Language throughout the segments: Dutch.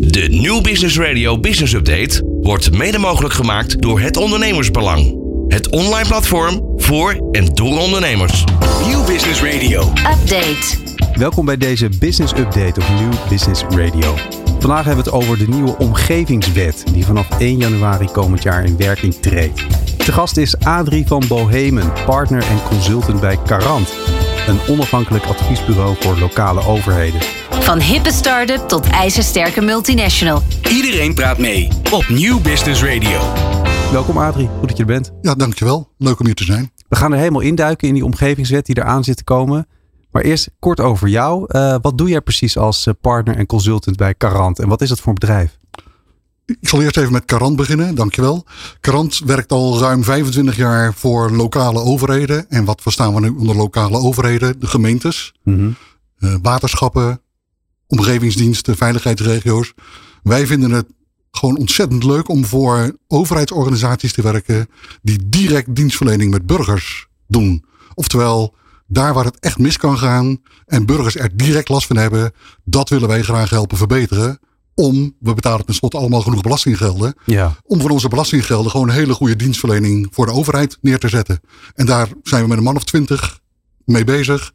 De New Business Radio Business Update wordt mede mogelijk gemaakt door het Ondernemersbelang. Het online platform voor en door ondernemers. Nieuw Business Radio. Update. Welkom bij deze Business Update op Nieuw Business Radio. Vandaag hebben we het over de nieuwe omgevingswet die vanaf 1 januari komend jaar in werking treedt. De gast is Adrie van Bohemen, partner en consultant bij Carant, een onafhankelijk adviesbureau voor lokale overheden. Van hippe start-up tot ijzersterke multinational. Iedereen praat mee op Nieuw Business Radio. Welkom Adrie, goed dat je er bent. Ja, dankjewel. Leuk om hier te zijn. We gaan er helemaal induiken in die omgevingswet die eraan zit te komen. Maar eerst kort over jou. Uh, wat doe jij precies als eh, partner en consultant bij Carant en wat is dat voor een bedrijf? Ik zal eerst even met Carant beginnen, dankjewel. Carant werkt al ruim 25 jaar voor lokale overheden. En wat verstaan we nu onder lokale overheden? De gemeentes, mm -hmm. uh, waterschappen, omgevingsdiensten, veiligheidsregio's. Wij vinden het gewoon ontzettend leuk om voor overheidsorganisaties te werken die direct dienstverlening met burgers doen. Oftewel, daar waar het echt mis kan gaan en burgers er direct last van hebben, dat willen wij graag helpen verbeteren. Om, we betalen tenslotte allemaal genoeg belastinggelden. Ja. Om van onze belastinggelden gewoon een hele goede dienstverlening voor de overheid neer te zetten. En daar zijn we met een man of twintig mee bezig.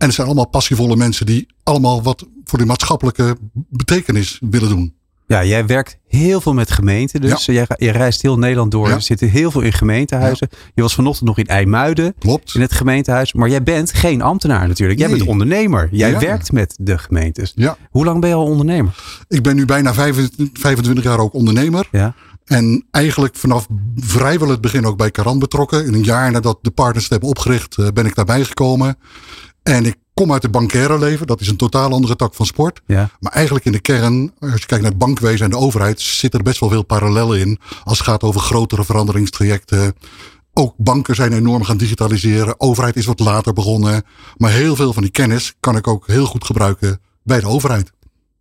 En het zijn allemaal passievolle mensen die allemaal wat voor de maatschappelijke betekenis willen doen. Ja, jij werkt heel veel met gemeenten. Dus ja. jij, jij, reist heel Nederland door. Ja. Er zitten heel veel in gemeentehuizen. Ja. Je was vanochtend nog in IJmuiden. Klopt. In het gemeentehuis. Maar jij bent geen ambtenaar natuurlijk. Jij Nee. bent ondernemer. Jij werkt met de gemeentes. Ja. Hoe lang ben je al ondernemer? Ik ben nu bijna 25 jaar ook ondernemer. Ja. En eigenlijk vanaf vrijwel het begin ook bij Caran betrokken. In een jaar nadat de partners het hebben opgericht eh, ben ik daarbij gekomen. En ik kom uit het bankaire leven. Dat is een totaal andere tak van sport. Ja. Maar eigenlijk in de kern, als je kijkt naar het bankwezen en de overheid, zitten er best wel veel parallellen in. Als het gaat over grotere veranderingstrajecten. Ook banken zijn enorm gaan digitaliseren. Overheid is wat later begonnen. Maar heel veel van die kennis kan ik ook heel goed gebruiken bij de overheid.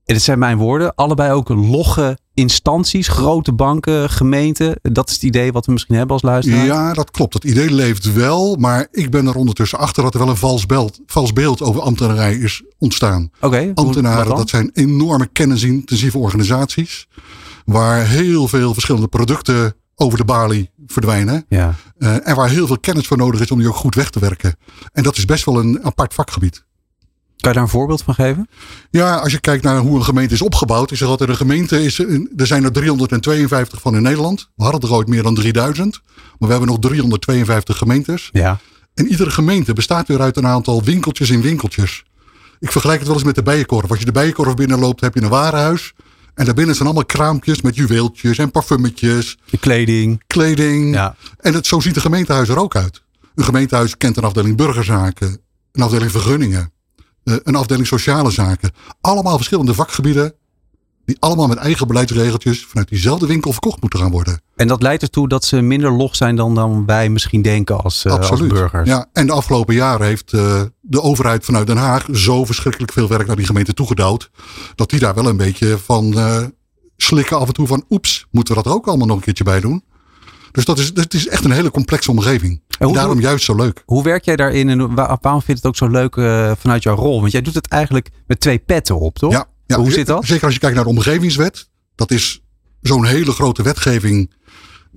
En dit zijn mijn woorden. Allebei ook logge instanties, grote banken, gemeenten. Dat is het idee wat we misschien hebben als luisteraar. Ja, dat klopt. Dat idee leeft wel. Maar ik ben er ondertussen achter dat er wel een vals beeld, vals beeld over ambtenarij is ontstaan. Oké. Okay, Ambtenaren, dat zijn enorme kennisintensieve organisaties. Waar heel veel verschillende producten over de balie verdwijnen. Ja. Uh, en waar heel veel kennis voor nodig is om die ook goed weg te werken. En dat is best wel een apart vakgebied. Kan je daar een voorbeeld van geven? Ja, als je kijkt naar hoe een gemeente is opgebouwd. Is er altijd een gemeente, is, er zijn er 352 van in Nederland. We hadden er ooit meer dan 3000. Maar we hebben nog 352 gemeentes. Ja. En iedere gemeente bestaat weer uit een aantal winkeltjes in winkeltjes. Ik vergelijk het wel eens met de bijenkorf. Als je de bijenkorf binnenloopt, heb je een warenhuis. En daarbinnen zijn allemaal kraampjes met juweeltjes en parfummetjes. De kleding. Kleding. Ja. En het, zo ziet een gemeentehuis er ook uit. Een gemeentehuis kent een afdeling burgerzaken. Een afdeling vergunningen een afdeling sociale zaken. Allemaal verschillende vakgebieden. Die allemaal met eigen beleidsregeltjes vanuit diezelfde winkel verkocht moeten gaan worden. En dat leidt ertoe dat ze minder log zijn dan, dan wij misschien denken als, uh, als burgers. Ja, en de afgelopen jaren heeft uh, de overheid vanuit Den Haag zo verschrikkelijk veel werk naar die gemeente toegedouwd. Dat die daar wel een beetje van uh, slikken af en toe van oeps, moeten we dat ook allemaal nog een keertje bij doen. Dus dat is, dat is echt een hele complexe omgeving. En, hoe, daarom juist zo leuk. Hoe werk jij daarin en waarom vind je het ook zo leuk uh, vanuit jouw rol? Want jij doet het eigenlijk met twee petten op, toch? Ja, ja hoe zit dat? Zeker als je kijkt naar de omgevingswet. Dat is zo'n hele grote wetgeving.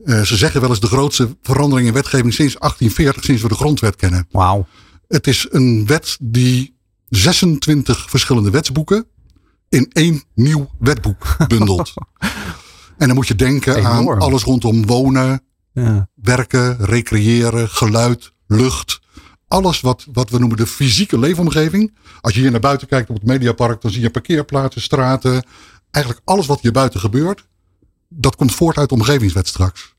Uh, ze zeggen wel eens de grootste verandering in wetgeving sinds 1840, sinds we de grondwet kennen. Wauw. Het is een wet die 26 verschillende wetsboeken in één nieuw wetboek bundelt. En dan moet je denken Enorm. aan alles rondom wonen, ja. werken, recreëren, geluid, lucht. Alles wat, wat we noemen de fysieke leefomgeving. Als je hier naar buiten kijkt op het Mediapark, dan zie je parkeerplaatsen, straten. Eigenlijk alles wat hier buiten gebeurt, dat komt voort uit de omgevingswet straks.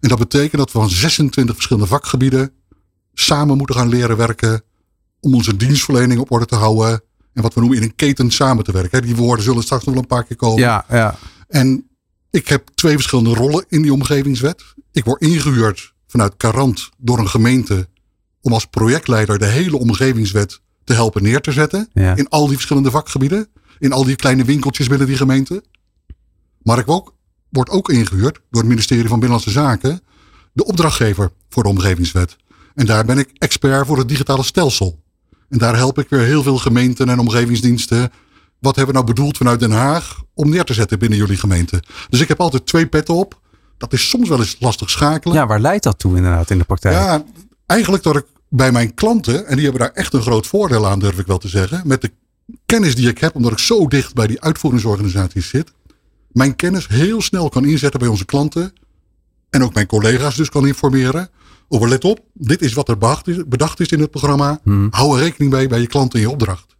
En dat betekent dat we van 26 verschillende vakgebieden samen moeten gaan leren werken om onze dienstverlening op orde te houden. En wat we noemen in een keten samen te werken. Die woorden zullen straks nog wel een paar keer komen. Ja, ja. En ik heb twee verschillende rollen in die omgevingswet. Ik word ingehuurd vanuit Carant door een gemeente om als projectleider de hele omgevingswet te helpen neer te zetten. Ja. In al die verschillende vakgebieden. In al die kleine winkeltjes binnen die gemeente. Maar ik ook, word ook ingehuurd door het ministerie van Binnenlandse Zaken. De opdrachtgever voor de omgevingswet. En daar ben ik expert voor het digitale stelsel. En daar help ik weer heel veel gemeenten en omgevingsdiensten. Wat hebben we nou bedoeld vanuit Den Haag om neer te zetten binnen jullie gemeente. Dus ik heb altijd twee petten op. Dat is soms wel eens lastig schakelen. Ja, waar leidt dat toe inderdaad in de praktijk? Ja, eigenlijk dat ik bij mijn klanten, en die hebben daar echt een groot voordeel aan, durf ik wel te zeggen, met de kennis die ik heb, omdat ik zo dicht bij die uitvoeringsorganisaties zit, mijn kennis heel snel kan inzetten bij onze klanten en ook mijn collega's dus kan informeren over let op, dit is wat er bedacht is, bedacht is in het programma. Hmm. Hou er rekening mee bij je klanten in je opdracht.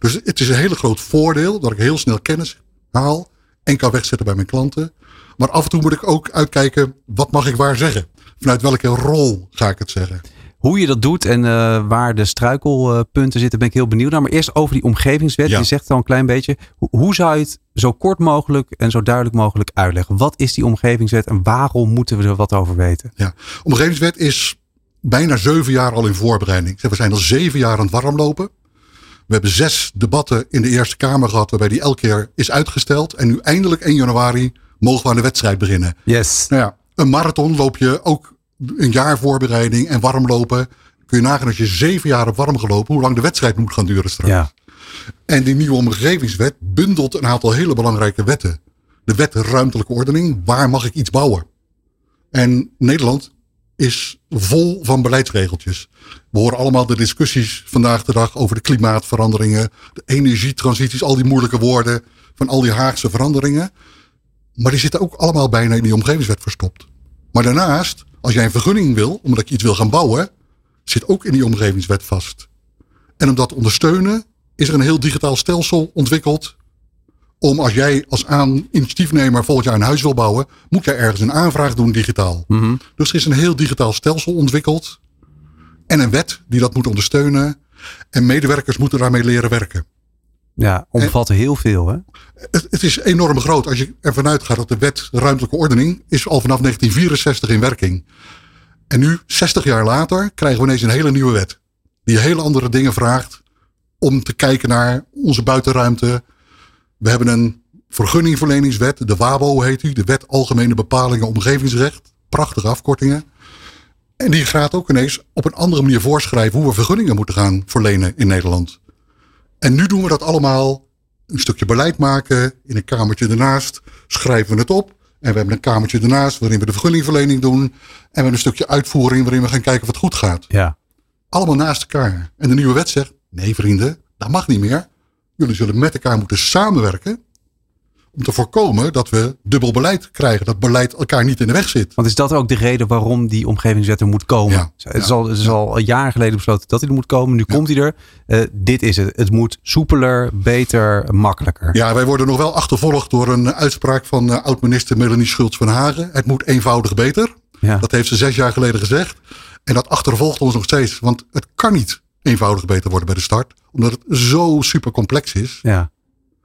Dus het is een hele groot voordeel dat ik heel snel kennis haal en kan wegzetten bij mijn klanten. Maar af en toe moet ik ook uitkijken, wat mag ik waar zeggen? Vanuit welke rol ga ik het zeggen? Hoe je dat doet en eh, waar de struikelpunten zitten, ben ik heel benieuwd naar. Maar eerst over die omgevingswet. Ja. Je zegt het al een klein beetje. Hoe, zou je het zo kort mogelijk en zo duidelijk mogelijk uitleggen? Wat is die omgevingswet en waarom moeten we er wat over weten? Ja, omgevingswet is bijna zeven jaar al in voorbereiding. We zijn al zeven jaar aan het warmlopen. We hebben zes debatten in de Eerste Kamer gehad, waarbij die elke keer is uitgesteld. En nu eindelijk 1 januari mogen we aan de wedstrijd beginnen. Yes. Nou ja, een marathon loop je ook een jaar voorbereiding en warmlopen. Kun je nagaan als je zeven jaar hebt warm gelopen, hoe lang de wedstrijd moet gaan duren straks. Ja. En die nieuwe omgevingswet bundelt een aantal hele belangrijke wetten. De wet ruimtelijke ordening, waar mag ik iets bouwen? En Nederland is vol van beleidsregeltjes. We horen allemaal de discussies vandaag de dag over de klimaatveranderingen, de energietransities, al die moeilijke woorden van al die Haagse veranderingen. Maar die zitten ook allemaal bijna in die omgevingswet verstopt. Maar daarnaast, als jij een vergunning wil, omdat je iets wil gaan bouwen, zit ook in die omgevingswet vast. En om dat te ondersteunen, is er een heel digitaal stelsel ontwikkeld. Om als jij als aan initiatiefnemer volgend jaar een huis wil bouwen, moet jij ergens een aanvraag doen digitaal. Mhm. Dus er is een heel digitaal stelsel ontwikkeld. En een wet die dat moet ondersteunen. En medewerkers moeten daarmee leren werken. Ja, omvat heel veel hè? Het, het is enorm groot. Als je ervan uitgaat dat de wet ruimtelijke ordening is al vanaf 1964 in werking. En nu, 60 jaar later, krijgen we ineens een hele nieuwe wet. Die hele andere dingen vraagt om te kijken naar onze buitenruimte. We hebben een vergunningverleningswet, de WABO heet die, de Wet Algemene Bepalingen Omgevingsrecht. Prachtige afkortingen. En die gaat ook ineens op een andere manier voorschrijven hoe we vergunningen moeten gaan verlenen in Nederland. En nu doen we dat allemaal een stukje beleid maken. In een kamertje ernaast schrijven we het op. En we hebben een kamertje ernaast waarin we de vergunningverlening doen. En we hebben een stukje uitvoering waarin we gaan kijken of het goed gaat. Ja. Allemaal naast elkaar. En de nieuwe wet zegt, nee vrienden, dat mag niet meer. Jullie zullen met elkaar moeten samenwerken. Om te voorkomen dat we dubbel beleid krijgen. Dat beleid elkaar niet in de weg zit. Want is dat ook de reden waarom die omgevingswet er moet komen? Ja, het, is al, het is al een jaar geleden besloten dat hij er moet komen. Nu komt hij er. Eh, dit is het. Het moet soepeler, beter, makkelijker. Ja, wij worden nog wel achtervolgd door een uitspraak van eh, oud-minister Melanie Schultz van Hagen. Het moet eenvoudig beter. Dat heeft ze zes jaar geleden gezegd. En dat achtervolgt ons nog steeds. Want het kan niet eenvoudig beter worden bij de start. Omdat het zo super complex is. Ja.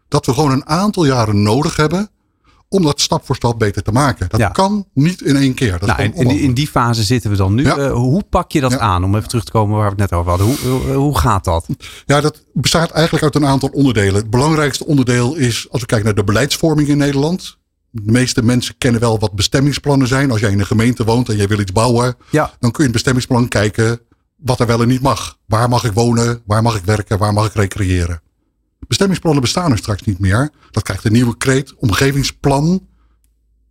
Dat we gewoon een aantal jaren nodig hebben. Om dat stap voor stap beter te maken. Dat Ja. kan niet in één keer. Dat Nou, in, die, in die fase zitten we dan nu. Ja. Eh, hoe pak je dat Ja. aan? Om even terug te komen waar we het net over hadden. Hoe, hoe, gaat dat? Ja, dat bestaat eigenlijk uit een aantal onderdelen. Het belangrijkste onderdeel is, als we kijken naar de beleidsvorming in Nederland. De meeste mensen kennen wel wat bestemmingsplannen zijn. Als jij in een gemeente woont en jij wil iets bouwen, dan kun je in het bestemmingsplan kijken wat er wel en niet mag. Waar mag ik wonen? Waar mag ik werken? Waar mag ik recreëren? Bestemmingsplannen bestaan er straks niet meer. Dat krijgt een nieuwe kreet, omgevingsplan.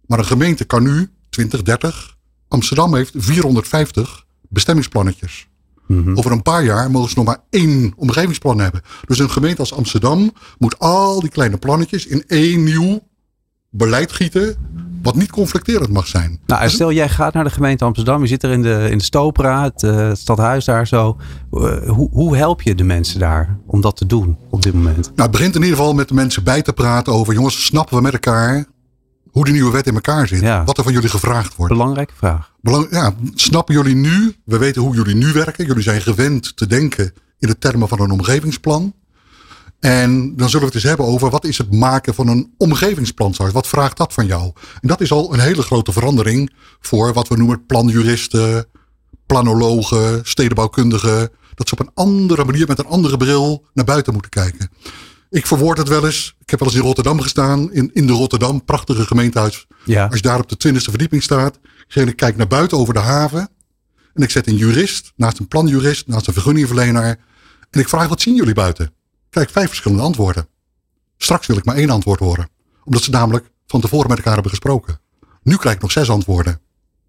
Maar een gemeente kan nu 20, 30. Amsterdam heeft 450 bestemmingsplannetjes. Mhm. Over een paar jaar mogen ze nog maar één omgevingsplan hebben. Dus een gemeente als Amsterdam moet al die kleine plannetjes in één nieuw beleid gieten. Wat niet conflicterend mag zijn. Nou, stel jij gaat naar de gemeente Amsterdam. Je zit er in de, in de Stopera, het, eh, het stadhuis daar zo. Eh, hoe, hoe help je de mensen daar om dat te doen op dit moment? Nou, het begint in ieder geval met de mensen bij te praten over... jongens, snappen we met elkaar hoe de nieuwe wet in elkaar zit? Ja. Wat er van jullie gevraagd wordt? Belangrijke vraag. Belang, ja, snappen jullie nu? We weten hoe jullie nu werken. Jullie zijn gewend te denken in de termen van een omgevingsplan. En dan zullen we het eens hebben over wat is het maken van een omgevingsplan? Wat vraagt dat van jou? En dat is al een hele grote verandering voor wat we noemen planjuristen, planologen, stedenbouwkundigen. Dat ze op een andere manier met een andere bril naar buiten moeten kijken. Ik verwoord het wel eens. Ik heb wel eens in Rotterdam gestaan. In, in de Rotterdam, prachtige gemeentehuis. Ja. Als je daar op de twintigste verdieping staat. Ik kijk naar buiten over de haven. En ik zet een jurist naast een planjurist, naast een vergunningverlener. En ik vraag, wat zien jullie buiten? Ik krijg vijf verschillende antwoorden. Straks wil ik maar één antwoord horen. Omdat ze namelijk van tevoren met elkaar hebben gesproken. Nu krijg ik nog zes antwoorden.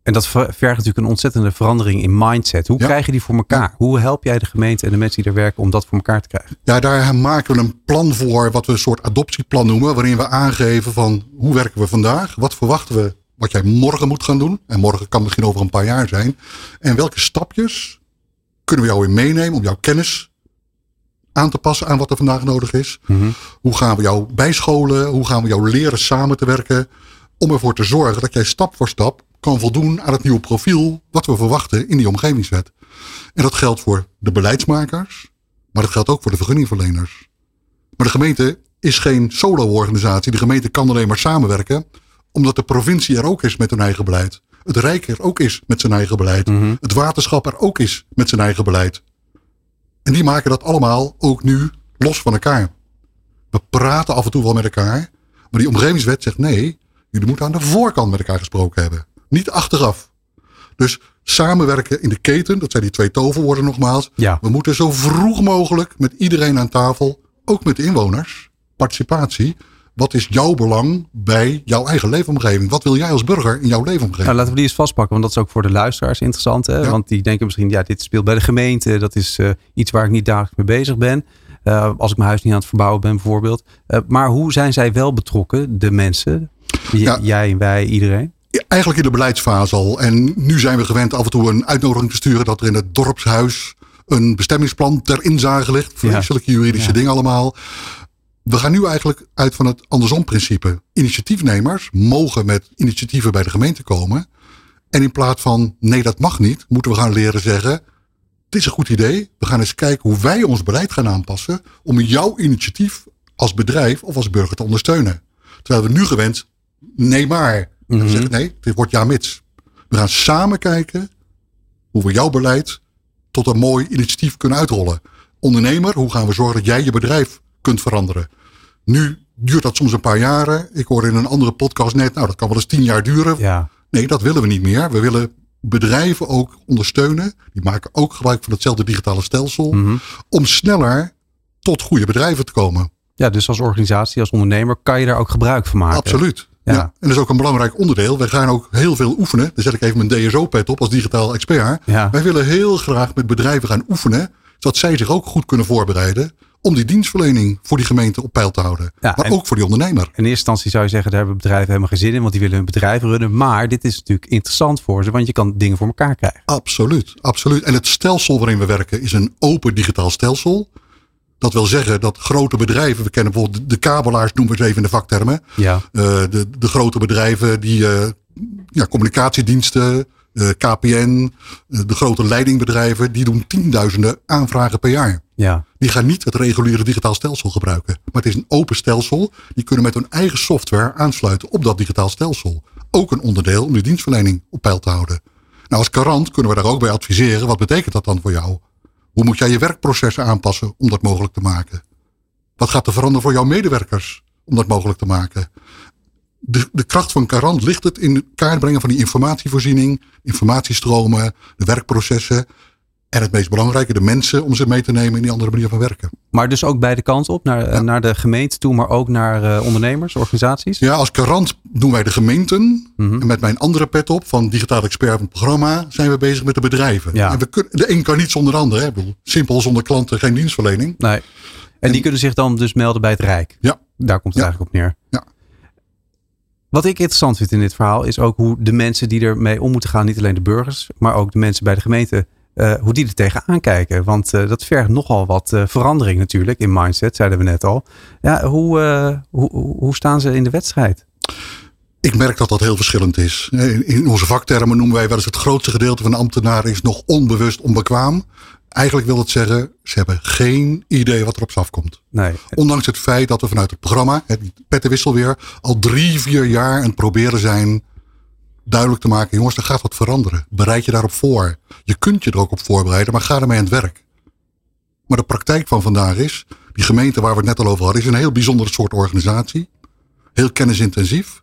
En dat vergt natuurlijk een ontzettende verandering in mindset. Hoe Ja. krijg je die voor elkaar? Hoe help jij de gemeente en de mensen die er werken om dat voor elkaar te krijgen? Ja, daar maken we een plan voor, wat we een soort adoptieplan noemen. Waarin we aangeven van hoe werken we vandaag? Wat verwachten we wat jij morgen moet gaan doen? En morgen kan misschien over een paar jaar zijn. En welke stapjes kunnen we jou in meenemen om jouw kennis aan te passen aan wat er vandaag nodig is? Hoe gaan we jou bijscholen? Hoe gaan we jou leren samen te werken? Om ervoor te zorgen dat jij stap voor stap kan voldoen aan het nieuwe profiel wat we verwachten in die omgevingswet. En dat geldt voor de beleidsmakers, maar dat geldt ook voor de vergunningverleners. Maar de gemeente is geen solo-organisatie. De gemeente kan alleen maar samenwerken, omdat de provincie er ook is met hun eigen beleid. Het Rijk er ook is met zijn eigen beleid. Het waterschap er ook is met zijn eigen beleid. En die maken dat allemaal ook nu los van elkaar. We praten af en toe wel met elkaar, maar die omgevingswet zegt nee, jullie moeten aan de voorkant met elkaar gesproken hebben. Niet achteraf. Dus samenwerken in de keten, dat zijn die twee toverwoorden nogmaals. Ja. We moeten zo vroeg mogelijk met iedereen aan tafel, ook met de inwoners, participatie. Wat is jouw belang bij jouw eigen leefomgeving? Wat wil jij als burger in jouw leefomgeving? Nou, laten we die eens vastpakken, want dat is ook voor de luisteraars interessant. Hè? Ja. Want die denken misschien, ja, dit speelt bij de gemeente. Dat is eh, iets waar ik niet dagelijks mee bezig ben. Eh, als ik mijn huis niet aan het verbouwen ben bijvoorbeeld. Eh, maar hoe zijn zij wel betrokken, de mensen? J- Ja. Jij, wij, iedereen? Ja, Eigenlijk in de beleidsfase al. En nu zijn we gewend af en toe een uitnodiging te sturen dat er in het dorpshuis een bestemmingsplan ter inzage ligt. Vreselijke juridische Ja. dingen allemaal. We gaan nu eigenlijk uit van het andersom principe. Initiatiefnemers mogen met initiatieven bij de gemeente komen. En in plaats van nee, dat mag niet, moeten we gaan leren zeggen. Het is een goed idee. We gaan eens kijken hoe wij ons beleid gaan aanpassen. om jouw initiatief als bedrijf of als burger te ondersteunen. Terwijl we nu gewend, nee maar. En we zeggen nee, dit wordt ja mits. We gaan samen kijken hoe we jouw beleid tot een mooi initiatief kunnen uitrollen. Ondernemer, hoe gaan we zorgen dat jij je bedrijf kunt veranderen? Nu duurt dat soms een paar jaren. Ik hoorde in een andere podcast net, nou dat kan wel eens tien jaar duren. Ja. Nee, dat willen we niet meer. We willen bedrijven ook ondersteunen. Die maken ook gebruik van hetzelfde digitale stelsel. Mhm. Om sneller tot goede bedrijven te komen. ja, dus als organisatie, als ondernemer kan je daar ook gebruik van maken. Absoluut. Ja. Ja. En dat is ook een belangrijk onderdeel. Wij gaan ook heel veel oefenen. Daar zet ik even mijn DSO-pet op als digitaal expert. Ja. Wij willen heel graag met bedrijven gaan oefenen. Zodat zij zich ook goed kunnen voorbereiden. Om die dienstverlening voor die gemeente op peil te houden. Ja, maar en- ook voor die ondernemer. In eerste instantie zou je zeggen, daar hebben bedrijven helemaal geen zin in, want die willen hun bedrijf runnen. Maar dit is natuurlijk interessant voor ze, want je kan dingen voor elkaar krijgen. Absoluut, absoluut. En het stelsel waarin we werken is een open digitaal stelsel. Dat wil zeggen dat grote bedrijven, we kennen bijvoorbeeld de kabelaars, noemen we ze even in de vaktermen. Ja. Eh, de, de grote bedrijven die eh, ja, communicatiediensten, eh, KPN, de grote leidingbedrijven, die doen tienduizenden aanvragen per jaar. Ja. Die gaan niet het reguliere digitaal stelsel gebruiken. Maar het is een open stelsel. Die kunnen met hun eigen software aansluiten op dat digitaal stelsel. Ook een onderdeel om de dienstverlening op peil te houden. Nou, als garant kunnen we daar ook bij adviseren. Wat betekent dat dan voor jou? Hoe moet jij je werkprocessen aanpassen om dat mogelijk te maken? Wat gaat er veranderen voor jouw medewerkers om dat mogelijk te maken? De, de kracht van Garant ligt het in kaart brengen van die informatievoorziening, informatiestromen, de werkprocessen. En het meest belangrijke, de mensen om ze mee te nemen in die andere manier van werken. Maar dus ook beide kanten op, naar, naar de gemeente toe, maar ook naar eh, ondernemers, organisaties. Ja, als garant doen wij de gemeenten. Mhm. En met mijn andere pet op van digitaal expert van het programma zijn we bezig met de bedrijven. Ja. En we kunnen, de een kan niet zonder de ander. Hè. Simpel zonder klanten geen dienstverlening. Nee. En, die kunnen zich dan dus melden bij het Rijk. Ja, Daar komt het Ja. eigenlijk op neer. Ja. Wat ik interessant vind in dit verhaal is ook hoe de mensen die ermee om moeten gaan, niet alleen de burgers, maar ook de mensen bij de gemeente, eh, hoe die er tegenaan kijken. Want eh, dat vergt nogal wat eh, verandering natuurlijk in mindset, zeiden we net al. Ja, hoe, hoe, hoe staan ze in de wedstrijd? ik merk dat dat heel verschillend is. In, in onze vaktermen noemen wij wel eens het grootste gedeelte van de ambtenaren is nog onbewust onbekwaam. Eigenlijk wil het zeggen, ze hebben geen idee wat er op ze afkomt. Nee. Ondanks het feit dat we vanuit het programma, die pettenwissel weer, al drie, vier jaar aan het proberen zijn duidelijk te maken. Jongens, er gaat wat veranderen. Bereid je daarop voor. Je kunt je er ook op voorbereiden, maar ga ermee aan het werk. Maar de praktijk van vandaag is, die gemeente waar we het net al over hadden, is een heel bijzonder soort organisatie. Heel kennisintensief.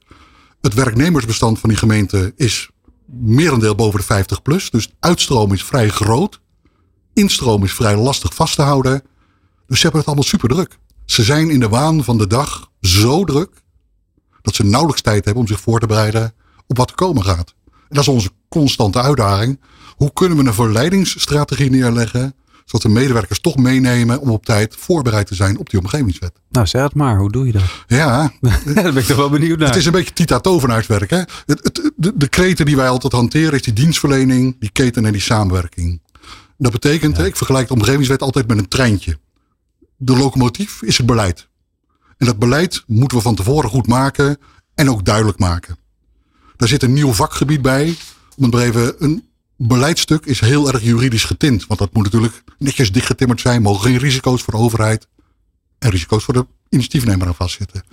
Het werknemersbestand van die gemeente is merendeel boven de 50 plus. Dus uitstroom is vrij groot. Instroom is vrij lastig vast te houden. Dus ze hebben het allemaal super druk. Ze zijn in de waan van de dag zo druk dat ze nauwelijks tijd hebben om zich voor te bereiden op wat er komen gaat. En dat is onze constante uitdaging. Hoe kunnen we een verleidingsstrategie neerleggen zodat de medewerkers toch meenemen om op tijd voorbereid te zijn op die omgevingswet. Nou, zeg het maar. Hoe doe je dat? Ja. Daar ben ik toch wel benieuwd naar. Het is een beetje Tita Tovenaarswerk. Hè? Het, het, de, de kreten die wij altijd hanteren is die dienstverlening, die keten en die samenwerking. Dat betekent, ik vergelijk de omgevingswet altijd met een treintje. De locomotief is het beleid. En dat beleid moeten we van tevoren goed maken en ook duidelijk maken. Daar zit een nieuw vakgebied bij. Om het maar even een beleidstuk is heel erg juridisch getint. Want dat moet natuurlijk netjes dichtgetimmerd zijn. Mogen geen risico's voor de overheid en risico's voor de initiatiefnemer aan vastzitten.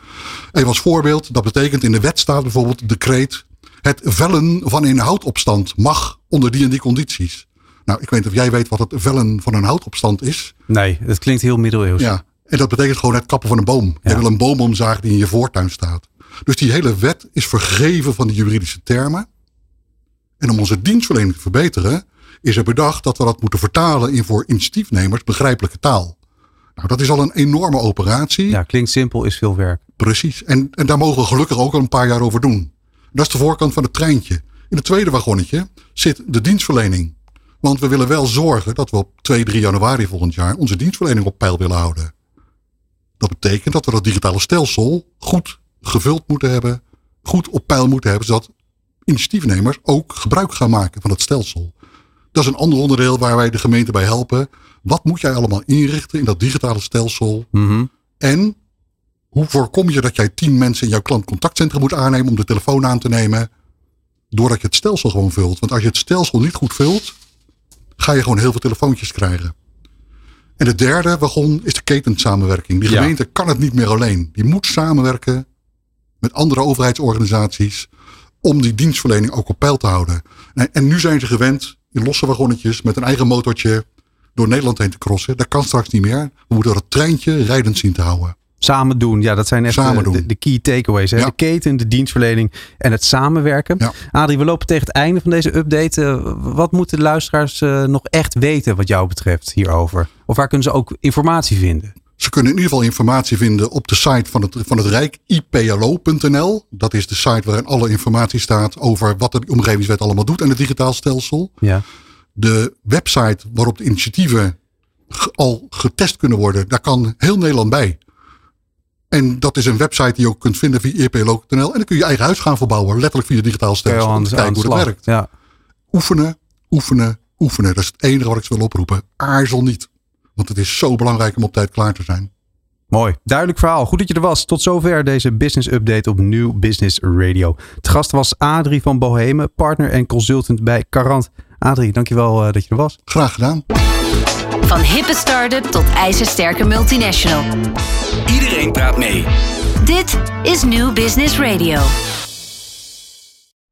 Even als voorbeeld, dat betekent in de wet staat bijvoorbeeld decreet. Het vellen van een houtopstand mag onder die en die condities. Nou, ik weet niet of jij weet wat het vellen van een houtopstand is. Nee, het klinkt heel middeleeuws. Ja, en dat betekent gewoon het kappen van een boom. Je wil een boom omzagen die in je voortuin staat. Dus die hele wet is vergeven van die juridische termen. En om onze dienstverlening te verbeteren, is er bedacht dat we dat moeten vertalen in voor initiatiefnemers begrijpelijke taal. Nou, dat is al een enorme operatie. Ja, klinkt simpel, is veel werk. Precies. En, en daar mogen we gelukkig ook al een paar jaar over doen. Dat is de voorkant van het treintje. In het tweede wagonnetje zit de dienstverlening. Want we willen wel zorgen dat we op 2, 3 januari volgend jaar onze dienstverlening op peil willen houden. Dat betekent dat we dat digitale stelsel goed gevuld moeten hebben, goed op peil moeten hebben, zodat initiatiefnemers ook gebruik gaan maken van het stelsel. Dat is een ander onderdeel waar wij de gemeente bij helpen. Wat moet jij allemaal inrichten in dat digitale stelsel? Mhm. En hoe voorkom je dat jij tien mensen in jouw klantcontactcentrum moet aannemen om de telefoon aan te nemen? Doordat je het stelsel gewoon vult. Want als je het stelsel niet goed vult, ga je gewoon heel veel telefoontjes krijgen. En de derde wagon is de ketensamenwerking. Die Ja. gemeente kan het niet meer alleen. Die moet samenwerken met andere overheidsorganisaties om die dienstverlening ook op peil te houden. En, en nu zijn ze gewend in losse wagonnetjes met een eigen motortje door Nederland heen te crossen. Dat kan straks niet meer. We moeten dat treintje rijdend zien te houden. Samen doen, ja, dat zijn echt de, de, de key takeaways. Hè? Ja. De keten, de dienstverlening en het samenwerken. Ja. Adrie, we lopen tegen het einde van deze update. Eh, wat moeten de luisteraars eh, nog echt weten wat jou betreft hierover? Of waar kunnen ze ook informatie vinden? Ze kunnen in ieder geval informatie vinden op de site van het, van het Rijk, iplo.nl. Dat is de site waarin alle informatie staat over wat de omgevingswet allemaal doet en het digitaal stelsel. Ja. De website waarop de initiatieven al getest kunnen worden, daar kan heel Nederland bij. En dat is een website die je ook kunt vinden via iplo.nl. En dan kun je je eigen huis gaan verbouwen, letterlijk via het digitaal stelsel. Om te kijken hoe het slag. werkt. Ja. Oefenen, oefenen, oefenen. Dat is het enige wat ik wil oproepen. Aarzel niet. Want het is zo belangrijk om op tijd klaar te zijn. Mooi. Duidelijk verhaal. Goed dat je er was. Tot zover deze business update op New Business Radio. Het gast was Adrie van Bohemen, partner en consultant bij Carant. Adrie, dankjewel eh, dat je er was. Graag gedaan. Van hippe start-up tot ijzersterke multinational. Iedereen praat mee. Dit is New Business Radio.